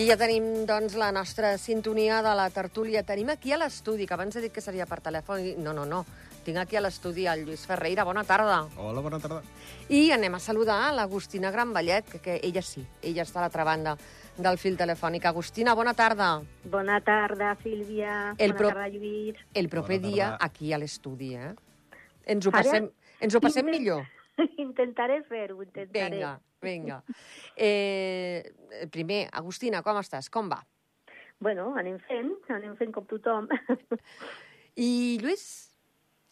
I ja tenim, doncs, la nostra sintonia de la tertúlia. Tenim aquí a l'estudi, que abans he dit que seria per telèfon. i No, no, no. Tinc aquí a l'estudi el Lluís Ferreira. Bona tarda. Hola, bona tarda. I anem a saludar l'Agustina Granvallet, que, que ella sí, ella està a l'altra banda del fil telefònic. Agustina, bona tarda. Bona tarda, Sílvia. El Bona pro- tarda, Lluís. El proper Bona dia tarda. aquí a l'estudi, eh? Ens ho Ara? passem, ens ho passem Intent- millor. intentaré fer-ho, intentaré. Vinga, vinga. Eh, primer, Agustina, com estàs? Com va? Bueno, anem fent, anem fent com tothom. I Lluís,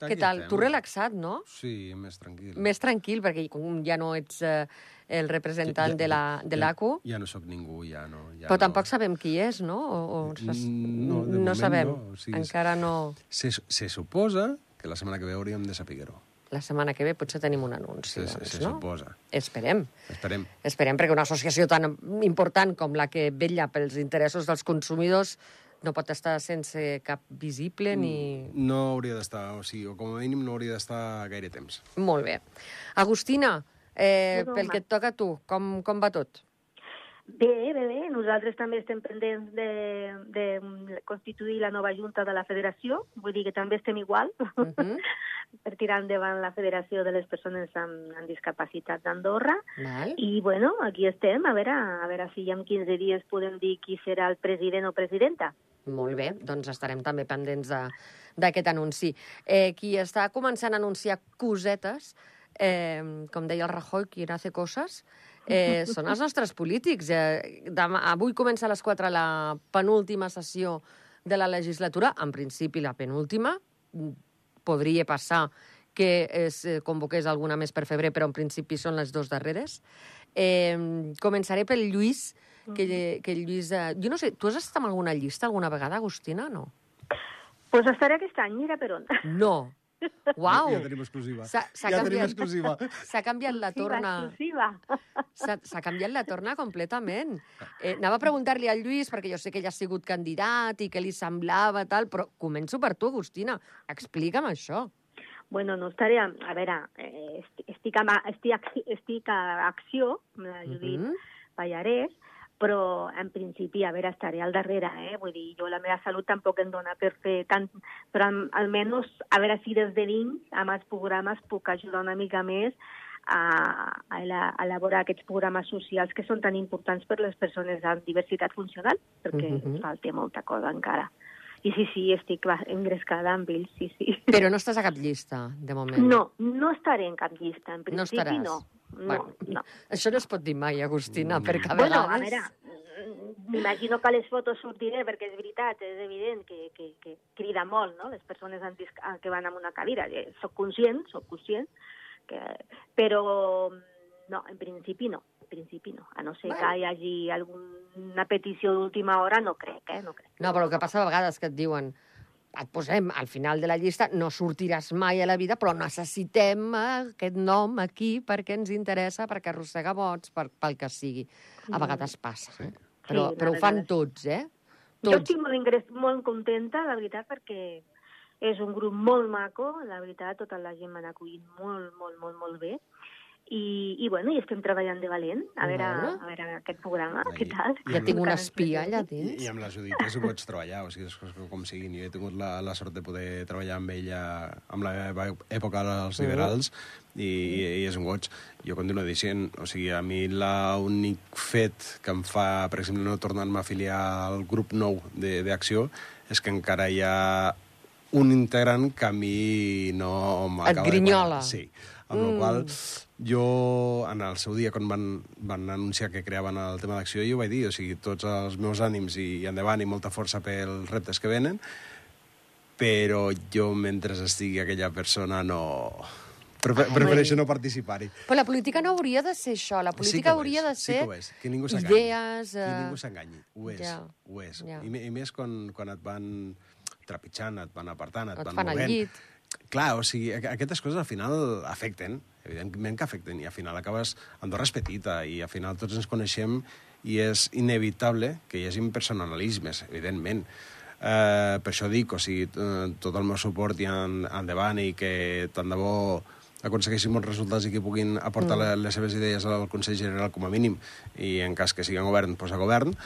Aquí què tal? estem. Tu relaxat, no? Sí, més tranquil. Més tranquil, perquè com ja no ets eh, el representant Ja- de la de ja- l'ACU, Ja no sóc ningú, ja no... Ja però no. tampoc sabem qui és, no? O, o saps- no, de no moment sabem. no, o sigui, Encara no... Se, se suposa que la setmana que ve hauríem de saber-ho. La setmana que ve potser tenim un anunci, Se, se, doncs, se no? suposa. Esperem. Esperem. Esperem, perquè una associació tan important com la que vetlla pels interessos dels consumidors no pot estar sense cap visible ni... No hauria d'estar, o sigui, o com a mínim no hauria d'estar gaire temps. Molt bé. Agustina, eh, pel que et toca a tu, com, com va tot? Bé, bé, bé. Nosaltres també estem pendents de, de constituir la nova junta de la federació. Vull dir que també estem igual Mhm. per tirar endavant la Federació de les Persones amb, amb Discapacitat d'Andorra. I, bueno, aquí estem, a veure, a veure si en 15 dies podem dir qui serà el president o presidenta. Molt bé, doncs estarem també pendents de- d'aquest anunci. Eh, qui està començant a anunciar cosetes, eh, com deia el Rajoy, qui hace coses, eh, són els nostres polítics. Eh, demà, avui comença a les 4 la penúltima sessió de la legislatura, en principi la penúltima, podria passar que es eh, convoqués alguna més per febrer, però en principi són les dues darreres. Eh, començaré pel Lluís, que, que el Lluís... Eh, jo no sé, tu has estat en alguna llista alguna vegada, Agustina, no? Pues estaré aquest any, mira per on. No. Uau! Ja tenim exclusiva. S'ha s'ha ja tenim canviat, exclusiva. s'ha canviat la torna... Exclusiva. S'ha canviat la torna completament. Eh, anava a preguntar-li al Lluís, perquè jo sé que ell ha sigut candidat i que li semblava tal, però començo per tu, Agustina. Explica'm això. Bueno, no estaré... A, a veure, eh, estic, estic, a, estic, acci- estic a acció, amb la Judit Mhm. Pallarès, però en principi, a veure, estaré al darrere, eh? Vull dir, jo la meva salut tampoc em dona per fer tant, però al- almenys a veure si des de dins, amb els programes, puc ajudar una mica més a, a, ela- a elaborar aquests programes socials que són tan importants per les persones amb diversitat funcional, perquè Mhm. ens falta molta cosa encara. I sí, sí, estic va- engrescada amb ells, sí, sí. Però no estàs a cap llista, de moment. No, no estaré en cap llista, en No principi estaràs. no. No, Bueno, no. Això no es pot dir mai, Agustina, Mm. perquè a Bueno, a vegades... veure, mm, m'imagino que a les fotos sortiré, perquè és veritat, és evident que, que, que crida molt, no?, les persones ah, que van amb una cadira. Eh, Soc conscient, soc conscient, que... però mm, no, en principi no, en principi no. A no ser Bueno. que hi hagi alguna petició d'última hora, no crec, eh, no crec. No, però el que passa a vegades que et diuen et posem al final de la llista, no sortiràs mai a la vida, però necessitem aquest nom aquí perquè ens interessa, perquè arrossega vots, per, pel que sigui. A vegades passa, eh? Però, Sí, però ho fan tots, eh? Jo Tots. estic molt, molt contenta, la veritat, perquè és un grup molt maco, la veritat, tota la gent m'ha acollit molt, molt, molt, molt bé. I, i bueno, i estem treballant de valent, a veure, a veure aquest programa, Ai, què tal. Ja tinc una espia allà. I, dins. I amb la Judit ho pots treballar, o sigui, com siguin. Jo he tingut la, la sort de poder treballar amb ella amb la meva època als liberals i, i, i és un goig. Jo continuo dient, o sigui, a mi l'únic fet que em fa, per exemple, no tornar-me a afiliar al grup nou de- d'acció és que encara hi ha un integrant que a mi no m'acaba de grinyola. quadrar. Sí, amb mm. la qual jo, en el seu dia, quan van, van anunciar que creaven el tema d'acció, jo vaig dir, o sigui, tots els meus ànims i, i endavant i molta força pels reptes que venen, però jo, mentre estigui aquella persona, no... Prefer, prefereixo no participar-hi. Però la política no hauria de ser això. La política que ho hauria és, de sí ser que ho és. Que ningú idees... Que eh, ningú s'enganyi. Ho és, ja. ho és. Ja. I, I més quan, quan et van trepitjant, et van apartant, et, Et van fan al movent. llit. Clar, o sigui, aqu- aquestes coses al final afecten, evidentment que afecten, i al final acabes... Andorra és petita i al final tots ens coneixem i és inevitable que hi hagi personalismes, evidentment. Eh, per això dic, o sigui, tot el meu suport i en, endavant i que tant de bo aconsegueixin bons resultats i que puguin aportar mm. les seves idees al Consell General com a mínim i en cas que sigui govern, doncs a govern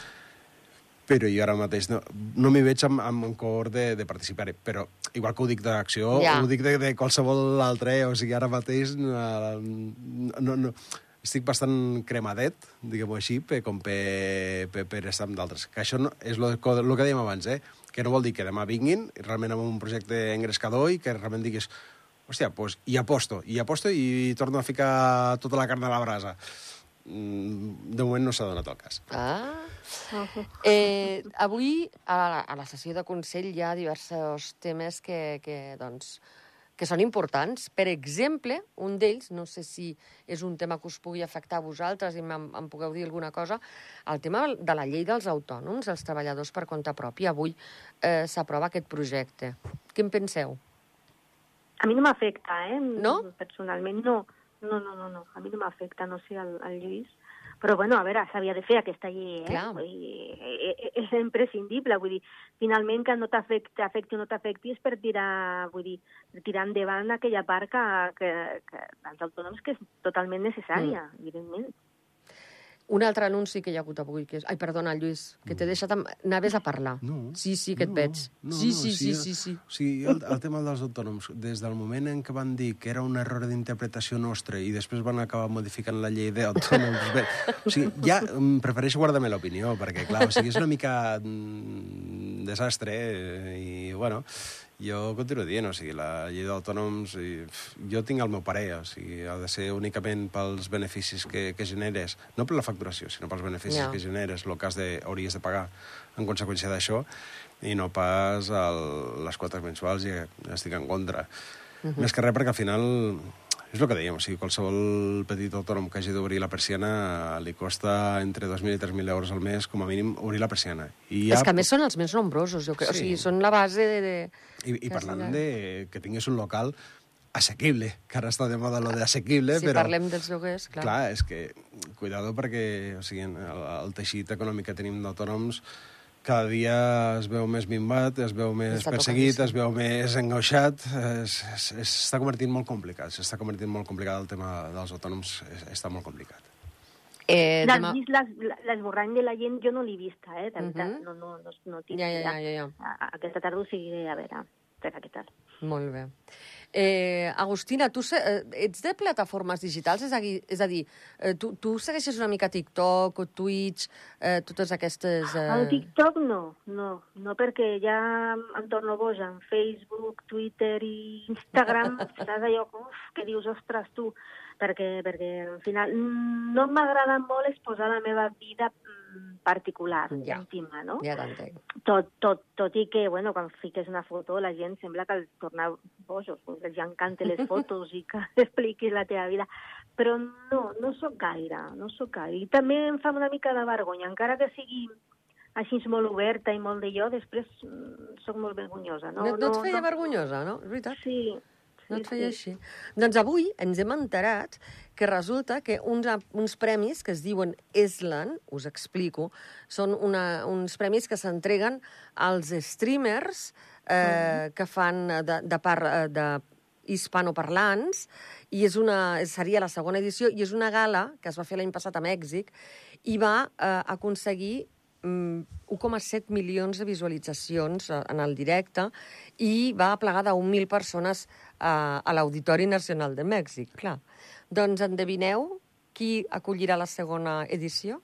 però jo ara mateix no, no m'hi veig amb, amb cor de, de participar-hi, però igual que ho dic d'acció, Ja. ho dic de, de qualsevol altre, eh? o sigui, ara mateix no, no, no, estic bastant cremadet, diguem-ho així, per, com per, per, per estar amb d'altres. Que això no, és el que, lo que dèiem abans, eh? que no vol dir que demà vinguin realment amb un projecte engrescador i que realment diguis hòstia, doncs hi aposto, hi aposto i torno a ficar tota la carn a la brasa. Mm, De moment no s'ha donat el cas. Ah. Eh, avui, a la, a la sessió de Consell, hi ha diversos temes que, que, doncs, que són importants. Per exemple, un d'ells, no sé si és un tema que us pugui afectar a vosaltres i em, em pugueu dir alguna cosa, el tema de la llei dels autònoms, els treballadors per compte propi. Avui eh, s'aprova aquest projecte. Què en penseu? A mi no m'afecta, eh? No? Personalment, no. No, no, no, no. A mi no m'afecta, no sé, el, el Lluís. Però, bueno, a veure, s'havia de fer aquesta llei, eh? Clar. Vull dir, eh, és imprescindible, vull dir, finalment que no t'afecti afecti o no t'afecti és per tirar, vull dir, tirar endavant aquella part que, que, que als autònoms que és totalment necessària, mm. evidentment. Un altre anunci que hi ha hagut avui, que és... Ai, perdona, Lluís, que t'he deixat... Amb... Anaves a parlar. No. Sí, sí, que et no, veig. No, sí, no, sí, sí, sí, sí. O sigui, el, el tema dels autònoms, des del moment en què van dir que era un error d'interpretació nostra i després van acabar modificant la llei d'autònoms... bé, o sigui, ja mm, prefereixo guardar-me l'opinió, perquè, clar, o sigui, és una mica mm, desastre eh, i, bueno, jo continuo dient, o sigui, la llei d'autònoms, jo tinc el meu parer, o sigui, ha de ser únicament pels beneficis que, que generes, no per la facturació, sinó pels beneficis Ja. que generes, el cas de, hauries de pagar en conseqüència d'això, i no pas el, les quotes mensuals, i estic en contra. Uh -huh. Més que res perquè al final és el que dèiem, o sigui, qualsevol petit autònom que hagi d'obrir la persiana li costa entre 2.000 i 3.000 euros al mes, com a mínim, obrir la persiana. I És que a més són els més nombrosos, jo crec. O Sí. sigui, són la base de... de... I, i parlant de que tingués un local assequible, que ara està de moda lo de assequible, si però... parlem dels lloguers, clar. Clar, és que, cuidado perquè o sigui, el, el teixit econòmic que tenim d'autònoms cada dia es veu més minvat, es veu més Està perseguit, es veu més es- s'està convertint molt complicat, s'està convertint molt complicat el tema dels autònoms, es- està molt complicat. Eh, demà... vist l'esborrany de la gent? Jo no l'he vista, eh? De veritat, Mhm. no, no, no, no tinc Ja, ja, ja, ja, ja. A- Aquesta tarda ho seguiré a veure, a veure què tal. Molt bé. Eh, Agustina, tu se, eh, ets de plataformes digitals? És a és a dir eh, tu, tu segueixes una mica TikTok o Twitch, eh, totes aquestes... Eh... El TikTok no, no, no perquè ja em torno boja en Facebook, Twitter i Instagram, saps allò uf, que dius, ostres, tu, perquè, perquè al final mm, no m'agrada molt exposar la meva vida mm, particular, Ja. íntima, no? Ja t'entenc. Tot, tot, tot i que, bueno, quan fiques una foto la gent sembla que els torna bojos, que els encanta les fotos i que expliquis la teva vida. Però no, no sóc gaire, no sóc gaire. I també em fa una mica de vergonya, encara que sigui així molt oberta i molt de jo, després mm, sóc molt vergonyosa. No, No, no, et feia vergonyosa, no? És veritat. Sí, No et feia sí. així. Doncs avui ens hem enterat que resulta que uns, uns premis que es diuen Eslan, us explico, són una, uns premis que s'entreguen als streamers eh, que fan de, de part eh, de hispanoparlants i és una, seria la segona edició i és una gala que es va fer l'any passat a Mèxic i va eh, aconseguir mm, 1,7 milions de visualitzacions eh, en el directe i va plegar de 1.000 persones eh, a l'Auditori Nacional de Mèxic, clar. Doncs endevineu qui acollirà la segona edició?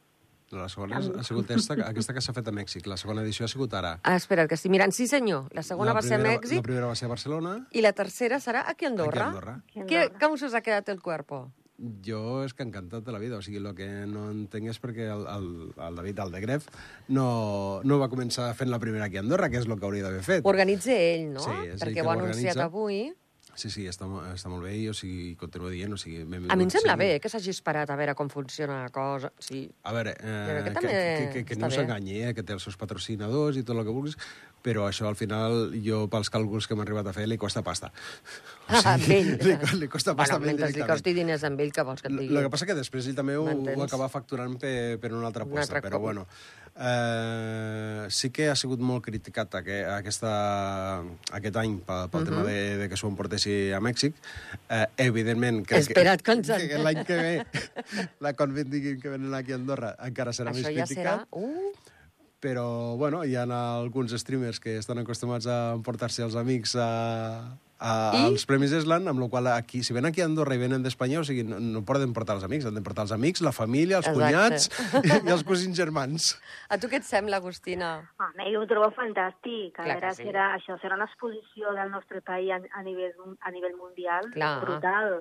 La segona ha sigut aquesta, aquesta que s'ha fet a Mèxic. La segona edició ha sigut ara. Ah, espera, que estic mirant. Sí, senyor. La segona la va ser a primera, Mèxic La primera va ser a Barcelona, i la tercera serà aquí a Andorra. aquí a Andorra. Aquí a ¿Qué, Andorra. ¿Cómo se os ha quedado el cuerpo? Jo és que encantat de la vida, o sigui, el que no entenc és perquè el, el, el David, el de Gref, no, no va començar fent la primera aquí a Andorra, que és el que hauria d'haver fet. Ho organitza ell, no? Sí, és ell Perquè que ho ha anunciat avui. Sí, sí, està, està molt bé i o sigui, continuo dient, o sigui, A mi em sembla sí. bé que s'hagi esperat a veure com funciona la cosa. Sí. A veure, eh, que que, que, que, que no s'enganyi, eh, que té els seus patrocinadors i tot el que vulguis, però això al final, jo pels càlculs que m'he arribat a fer, li costa pasta. Ah, amb ell. li, li costa pasta bueno, mentre li costi diners amb ell, que vols que et digui? El que passa que després ell també ho, ho acaba facturant per, per una altra Un aposta, altre però cop. bueno. Eh, sí que ha sigut molt criticat aqu aquesta, aquest any pel, pel tema Mhm. de, de que s'ho emportessi a Mèxic. Eh, evidentment... crec Espera't que que, que l'any que ve, la quan diguin que venen aquí a Andorra, encara serà Això més ja serà... criticat. Uh, però bueno, hi ha alguns streamers que estan acostumats a emportar-se els amics a, a, I? als Premis Eslan, amb la qual aquí, si ven aquí a Andorra i venen d'Espanya, o sigui, no, no poden portar els amics, han de portar els amics, la família, els Exacte. cunyats i, i els cosins germans. A tu què et sembla, Agustina? Home, jo ho trobo fantàstic. A Clar veure, sí. serà, això serà una exposició del nostre país a, a, nivell, a nivell mundial Clar. brutal.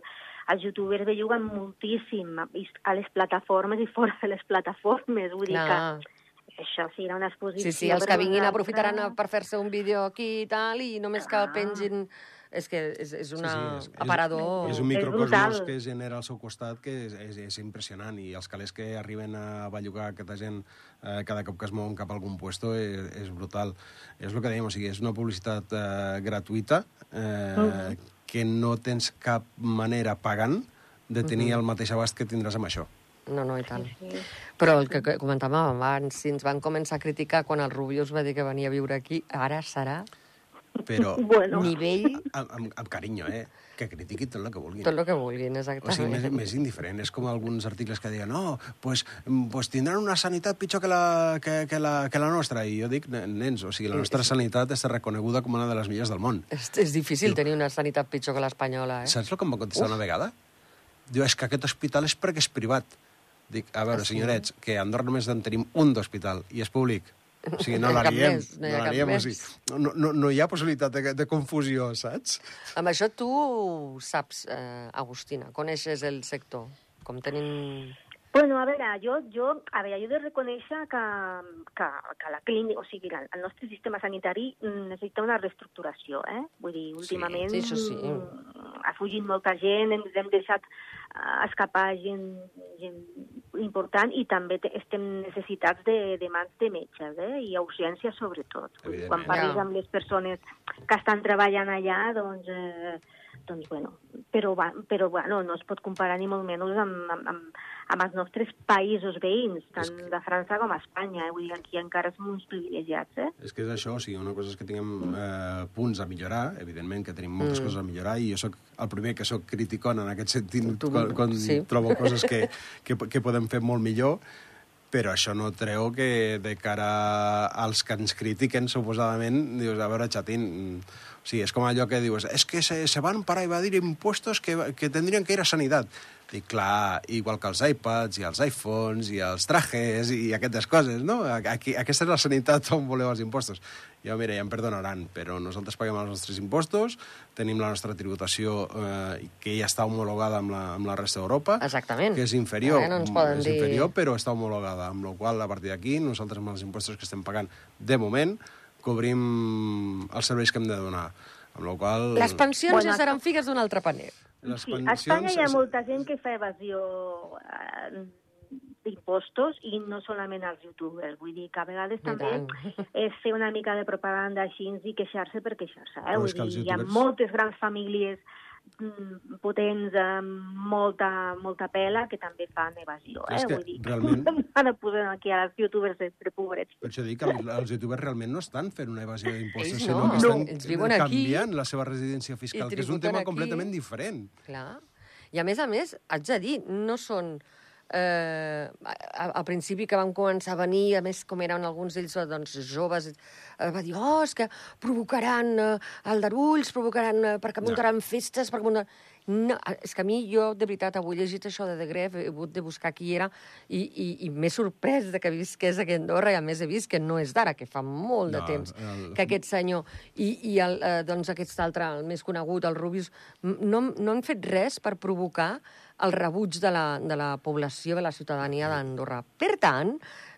Els youtubers belluguen moltíssim a les plataformes i fora de les plataformes. Vull dir Clar. que això sí, era una exposició... Sí, sí, els que vinguin aprofitaran a- per fer-se un vídeo aquí i tal, i només que el Ah. pengin... És que és, és una Sí, sí, és- és- aparador... És un microcosmos que genera al seu costat que és, és, és impressionant i els calés que arriben a bellugar aquesta gent eh, cada cop que es mouen cap a algun puesto és, és brutal. És el que dèiem, o sigui, és una publicitat eh, gratuïta eh, que no tens cap manera pagant de tenir el mateix abast que tindràs amb això. No, no, i tant. Sí. Però el que comentàvem abans, si ens van començar a criticar quan el Rubius va dir que venia a viure aquí, ara serà Però Bueno, nivell amb, amb, amb carinyo, eh? Que critiquin tot el que vulguin. tot el que vulguin, O sigui, exactament. més, més indiferent. És com alguns articles que diuen no, pues, pues tindran una sanitat pitjor que la, que, que, la, que la nostra. I jo dic, "Nen- nens, o sigui, la nostra sanitat està reconeguda com una de les millors del món. És, és difícil tenir una sanitat pitjor que l'espanyola, eh? Saps el que em va contestar una vegada? Diu, és que aquest hospital és perquè és privat. Dic, a veure, senyorets, que a Andorra només en tenim un d'hospital i és públic. O sigui, no No hi ha la cap liem. més, no ha la liem, o sigui, no, no, no hi ha possibilitat de, de confusió, saps? Amb això tu saps, eh, Agustina, coneixes el sector, com tenim... Bueno, a veure, jo, jo, a veure, jo he de reconèixer que, que, que la clínica, o sigui, el, el nostre sistema sanitari mm, necessita una reestructuració, eh? Vull dir, últimament sí, sí. mm, ha fugit molta gent, hem, hem deixat uh, escapar gent, gent important i també te, estem necessitats de, de mans de metges, eh? I urgències sobretot. Quan parles amb les persones que estan treballant allà, doncs... Eh, doncs, bueno, però, va, però bueno, no es pot comparar ni molt menys amb, amb, amb, amb els nostres països veïns, tant que- de França com a Espanya. Eh? Vull dir, aquí encara som uns privilegiats, eh? És que és això, o sigui, una cosa és que tinguem eh, punts a millorar, evidentment que tenim moltes mm. coses a millorar, i jo sóc el primer que sóc criticón en aquest sentit, Tu- quan, quan sí. sí. trobo coses que, que, que podem fer molt millor, però això no treu que de cara als que ens critiquen, suposadament, dius, a veure, xatín, mm, o sigui, és com allò que dius, és que se, se van parar a evadir impuestos que, que tendrien que ir a sanitat. Dic, clar, igual que els iPads i els iPhones i els trajes i aquestes coses, no? Aquí, aquesta és la sanitat on voleu els impostos. Jo, mira, ja em perdonaran, però nosaltres paguem els nostres impostos, tenim la nostra tributació eh, que ja està homologada amb la, amb la resta d'Europa, Exactament. que és inferior, Ara no ens poden és dir- inferior, però està homologada, amb la qual a partir d'aquí, nosaltres amb els impostos que estem pagant de moment, cobrim els serveis que hem de donar. Amb la qual. Les pensions Bueno, ja seran figues d'un altre paner. Les sí, a Espanya hi ha molta gent que fa evasió eh, d'impostos i no solament els youtubers. Vull dir que a vegades I també tant. és fer una mica de propaganda així i queixar-se per queixar-se. Eh? Vull dir, hi ha youtubers- moltes grans famílies potents amb molta, molta pela que també fan evasió. És Eh? que Vull dir, realment- no han de posar aquí a els youtubers sempre pobrets. Per això dic que els, els youtubers realment no estan fent una evasió d'impostos, sinó no, que estan no, ells viuen aquí canviant la seva residència fiscal, que és un tema aquí. completament diferent. Clar. I a més a més, haig de dir, no són... Eh, al principi que van començar a venir, a més com eren alguns d'ells doncs, joves, eh, va dir, oh, és que provocaran eh, aldarulls, provocaran, eh, perquè No. muntaran festes, perquè muntaran... No, és que a mi, jo, de veritat, avui he llegit això de De Gref, he hagut de buscar qui era, i, i, i m'he sorprès de que visqués aquí a Andorra, i a més he vist que no és d'ara, que fa molt de No, temps el- que aquest senyor i, i el, eh, doncs aquest altre, el més conegut, el Rubius, no, no han fet res per provocar el rebuig de la, de la població, de la ciutadania d'Andorra. Per tant,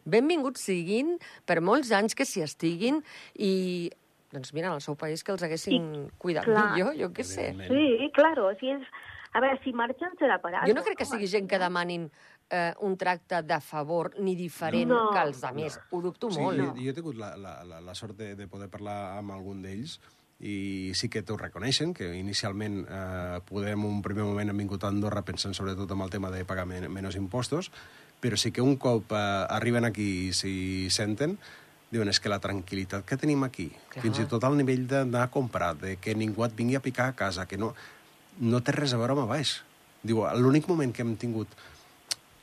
benvinguts siguin per molts anys que s'hi estiguin i, doncs mira, el seu país que els haguessin cuidat clar. millor, jo què sé. Sí, claro. Si és... A veure, si marxen serà per Jo no crec que sigui gent que demanin eh, un tracte de favor ni diferent No. que els altres. Ho dubto Sí, molt. jo, jo he tingut la, la, la, la sort de, de poder parlar amb algun d'ells i sí que t'ho reconeixen, que inicialment eh, podem un primer moment han vingut a Andorra pensant sobretot en el tema de pagar men menys impostos, però sí que un cop eh, arriben aquí i s'hi senten, diuen, és que la tranquil·litat que tenim aquí, Clar. fins i tot al nivell d'anar a comprar, de que ningú et vingui a picar a casa, que no, no té res a veure amb a baix. Diu, l'únic moment que hem tingut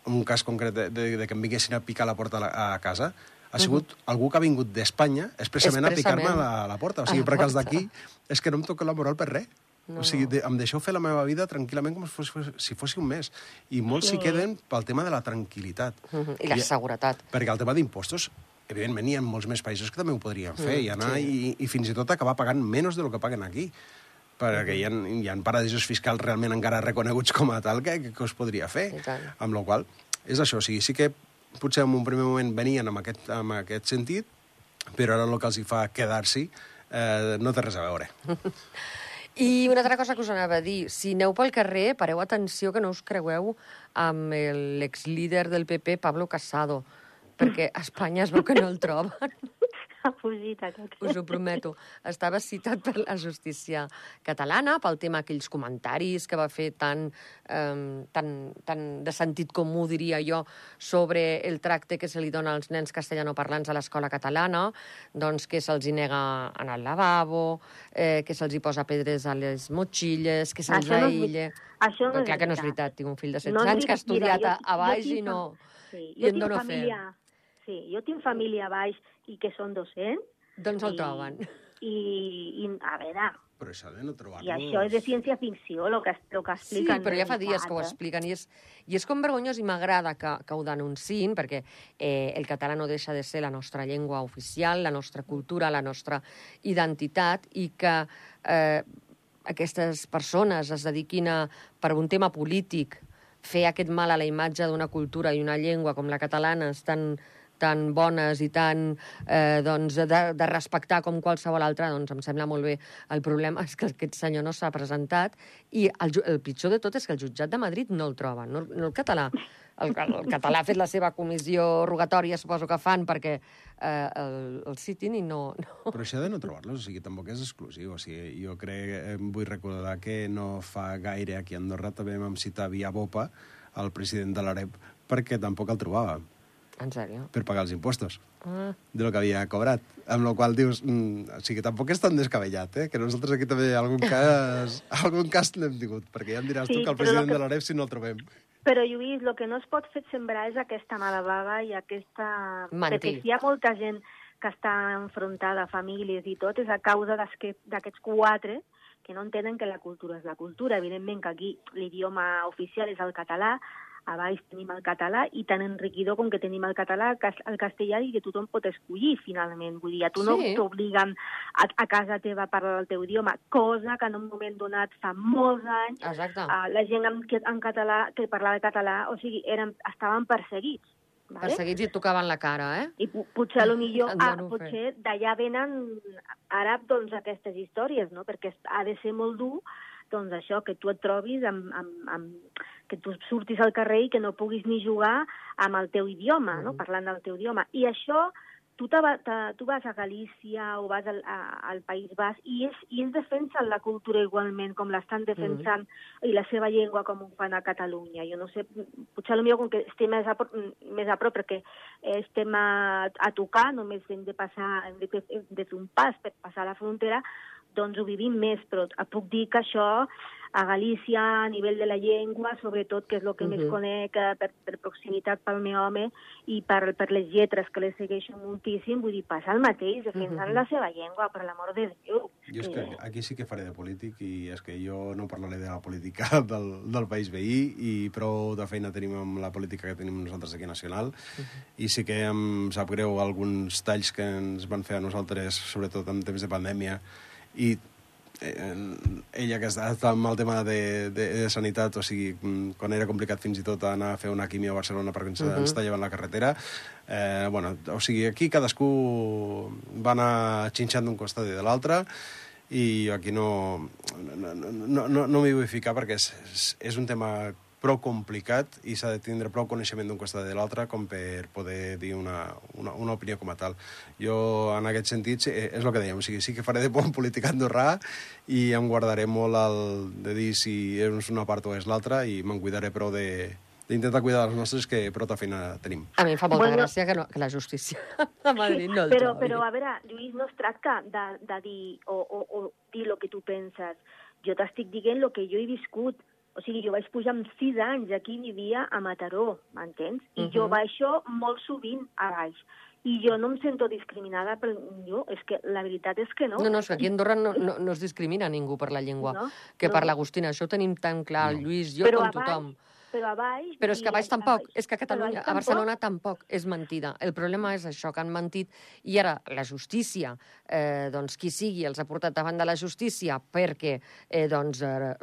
un cas concret de, de, de que em vinguessin a picar a la porta a, la, a casa, ha sigut algú que ha vingut d'Espanya expressament, a Expressament. picar-me a la, a la porta. O A sigui, perquè els d'aquí és que no em toca la moral per res. No, o sigui, de, em deixeu fer la meva vida tranquil·lament com si fos, si fos un mes. I molts s'hi queden pel tema de la tranquil·litat. Mhm, I la seguretat. Perquè el tema d'impostos, evidentment, hi ha molts més països que també ho podrien fer, Mm, i anar sí. i, i fins i tot acabar pagant menys de lo que paguen aquí perquè hi ha, hi ha paradisos fiscals realment encara reconeguts com a tal que, que, us podria fer. I. Amb la qual és això, o sigui, sí que potser en un primer moment venien amb aquest, amb aquest sentit, però ara el que els hi fa quedar-s'hi eh, no té res a veure. I una altra cosa que us anava a dir, si aneu pel carrer, pareu atenció que no us creueu amb l'exlíder del PP, Pablo Casado, perquè a Espanya es veu que no el troben, Aquest. us ho prometo. Estava citat per la justícia catalana pel tema aquells comentaris que va fer tan, eh, tan, tan de sentit comú, diria jo, sobre el tracte que se li dona als nens castellanoparlants a l'escola catalana, doncs que se'ls nega anar al lavabo, eh, que se'ls hi posa pedres a les motxilles, que se'ls aïlla... això no és clar que no és veritat. veritat, tinc un fill de 16 No anys que ha veritat. Mira, estudiat a, a jo baix i no... Sí, i jo en tinc dono fe. Sí, jo tinc família a baix i que són docents. Doncs el i- troben. I, i, a veure, Però això de no trobar-los... i això és de ciència-ficció, el que, el que Sí, expliquen. però ja fa dies que ho expliquen i és, i és com vergonyós i m'agrada que, que ho denunciïn perquè eh, el català no deixa de ser la nostra llengua oficial, la nostra cultura, la nostra identitat i que eh, aquestes persones es dediquin a, per un tema polític, fer aquest mal a la imatge d'una cultura i una llengua com la catalana tan, tan bones i tan eh, doncs, de, de respectar com qualsevol altra, doncs em sembla molt bé. El problema és que aquest senyor no s'ha presentat i el, el pitjor de tot és que el jutjat de Madrid no el troba, no, no el català. El, el català ha fet la seva comissió rogatòria, suposo que fan, perquè eh, el, el citin i no... no. Però això de no trobar-los, o sigui, tampoc és exclusiu. O sigui, jo crec, vull recordar que no fa gaire aquí a Andorra també vam citar via Bopa el president de l'AREP perquè tampoc el trobava En sèrio? per pagar els impostos Ah, de lo que havia cobrat. Amb la qual dius, mm, o sigui, tampoc és tan descabellat, eh? que nosaltres aquí també algun cas, algun cas n'hem tingut, perquè ja em diràs Sí, tu que el president que- de l'AREP si no el trobem. Però, Lluís, el que no es pot fer sembrar és aquesta mala bava i aquesta... Mentir. Perquè si hi ha molta gent que està enfrontada, famílies i tot, és a causa d'aquest- d'aquests quatre que no entenen que la cultura és la cultura. Evidentment que aquí l'idioma oficial és el català, a baix tenim el català i tan enriquidor com que tenim el català, el castellà i que tothom pot escollir finalment. Vull dir, a tu no Sí. t'obliguen a, a casa teva a parlar el teu idioma, cosa que en un moment donat fa molts anys exacte. Uh, la gent en, en català, que parlava català, o sigui, eren, estaven perseguits. Vale? Perseguits i et tocaven la cara, eh? I potser, a lo millor, ah, potser d'allà venen ara doncs, aquestes històries, no? perquè ha de ser molt dur doncs això, que tu et trobis amb, amb, amb, que tu surtis al carrer i que no puguis ni jugar amb el teu idioma, no? Mhm. parlant del teu idioma. I això, tu, te, te, tu vas a Galícia o vas al, a, al País Basc i, és, i ells defensen la cultura igualment, com l'estan defensant, i la seva llengua com ho fan a Catalunya. Jo no sé, potser potser com que estem més a, prop, més a prop perquè estem a, a tocar, només hem de passar, hem de, hem de fer un pas per passar la frontera, doncs ho vivim més, però et puc dir que això a Galícia, a nivell de la llengua, sobretot, que és el que uh -huh. més Mhm. conec eh, per, per proximitat pel meu home i per, per les lletres, que les segueixo moltíssim, vull dir, passa el mateix, defensant uh Mhm. -huh. la seva llengua, per l'amor de Déu. Jo és Eh, que aquí sí que faré de polític i és que jo no parlaré de la política del, del país veí i prou de feina tenim amb la política que tenim nosaltres aquí nacional i sí que em sap greu alguns talls que ens van fer a nosaltres, sobretot en temps de pandèmia i eh, ella que està, amb el tema de, de, de sanitat, o sigui, mm, quan era complicat fins i tot anar a fer una quimio a Barcelona perquè ens, uh -huh. ens tallaven la carretera, eh, bueno, o sigui, aquí cadascú va anar xinxant d'un costat i de l'altre, i jo aquí no, no, no, no, no, no m'hi vull ficar perquè és, és, és un tema prou complicat i s'ha de tindre prou coneixement d'un costat de l'altre com per poder dir una, una, una opinió com a tal. Jo, en aquest sentit, sí, és el que dèiem, o sigui, sí que faré de bon polític andorrà i em guardaré molt el de dir si és una part o és l'altra i me'n cuidaré prou de d'intentar cuidar dels nostres que prou feina tenim. A mi em fa molta Bueno. gràcia que, no, que la justícia de Madrid no el però, trobi. però, a veure, Lluís, no es tracta de, de dir o, o, o dir el que tu penses. Jo t'estic dient el que jo he viscut. O sigui, jo vaig pujar amb sis anys, aquí vivia a Mataró, m'entens? I jo Mhm. baixo molt sovint a baix. i jo no em sento discriminada per jo, és que la veritat és que no. No, no, és que aquí a Andorra no, no, no es discrimina ningú per la llengua. No, que no. per l'Agustina, això ho tenim tan clar, el No. Lluís, jo Però com a baix, tothom. Però a baix... Però és que a baix tampoc, baix. és que a Catalunya, baix a Barcelona tampoc és mentida. El problema és això, que han mentit, i ara la justícia, eh, doncs qui sigui, els ha portat davant de la justícia perquè, eh, doncs, eh,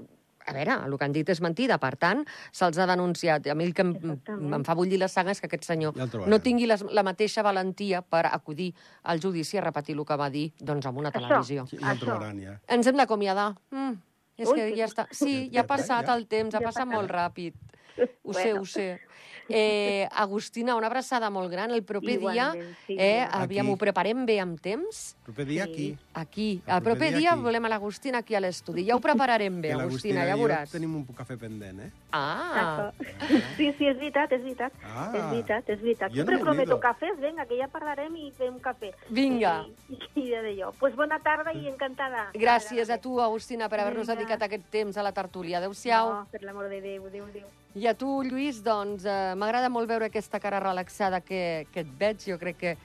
a veure, el que han dit és mentida, per tant, se'ls ha denunciat. A mi el que em, fa bullir la sang és que aquest senyor no tingui les, la mateixa valentia per acudir al judici a repetir el que va dir doncs, en una Això. televisió. Sí, ja el trobaran, ja. Ens hem d'acomiadar. Mm, és Ui, que ja està. Sí, ja ha passat el temps, ha Ja ha passat passat. molt ràpid. Ho sé, Bueno. ho sé. Eh, Agustina, una abraçada molt gran. El proper dia, Igualment, sí, eh, aviam, Aquí. ho preparem bé amb temps. Proper dia aquí. Aquí. El El proper dia dia aquí. volem a l'Agustina aquí a l'estudi. Ja ho prepararem bé, Agustina, ja i veuràs. tenim un cafè pendent, eh? Ah, Sí, sí, és veritat, és veritat. Ah. és veritat, és veritat. Jo Sempre no prometo cafès, vinga, que ja parlarem i fem cafè. Vinga. I, i ja de jo. Pues bona tarda i encantada. gràcies a tu, Agustina, per haver-nos dedicat aquest temps a la tertúlia. Adéu-siau. No, per l'amor de Déu, Déu, Déu. I a tu, Lluís, doncs, eh, m'agrada molt veure aquesta cara relaxada que, que et veig. Jo crec que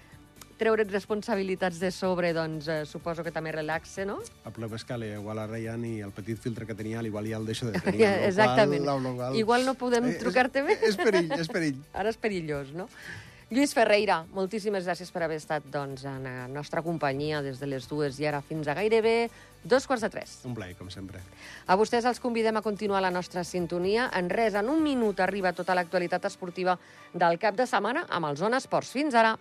treure't responsabilitats de sobre, doncs, eh, suposo que també relaxa, no? El problema és que li- igual ara ja ni el petit filtre que tenia, igual ja el deixo de tenir. Ja, exactament. Qual, qual... Igual no podem Eh, trucar-te bé. És perill, és perill. Ara és perillós, no? Lluís Ferreira, moltíssimes gràcies per haver estat doncs, en la nostra companyia des de les dues i ara fins a gairebé dos quarts de tres. Un plaer, com sempre. A vostès els convidem a continuar la nostra sintonia. En res, en un minut arriba tota l'actualitat esportiva del cap de setmana amb el Zona Esports. Fins ara!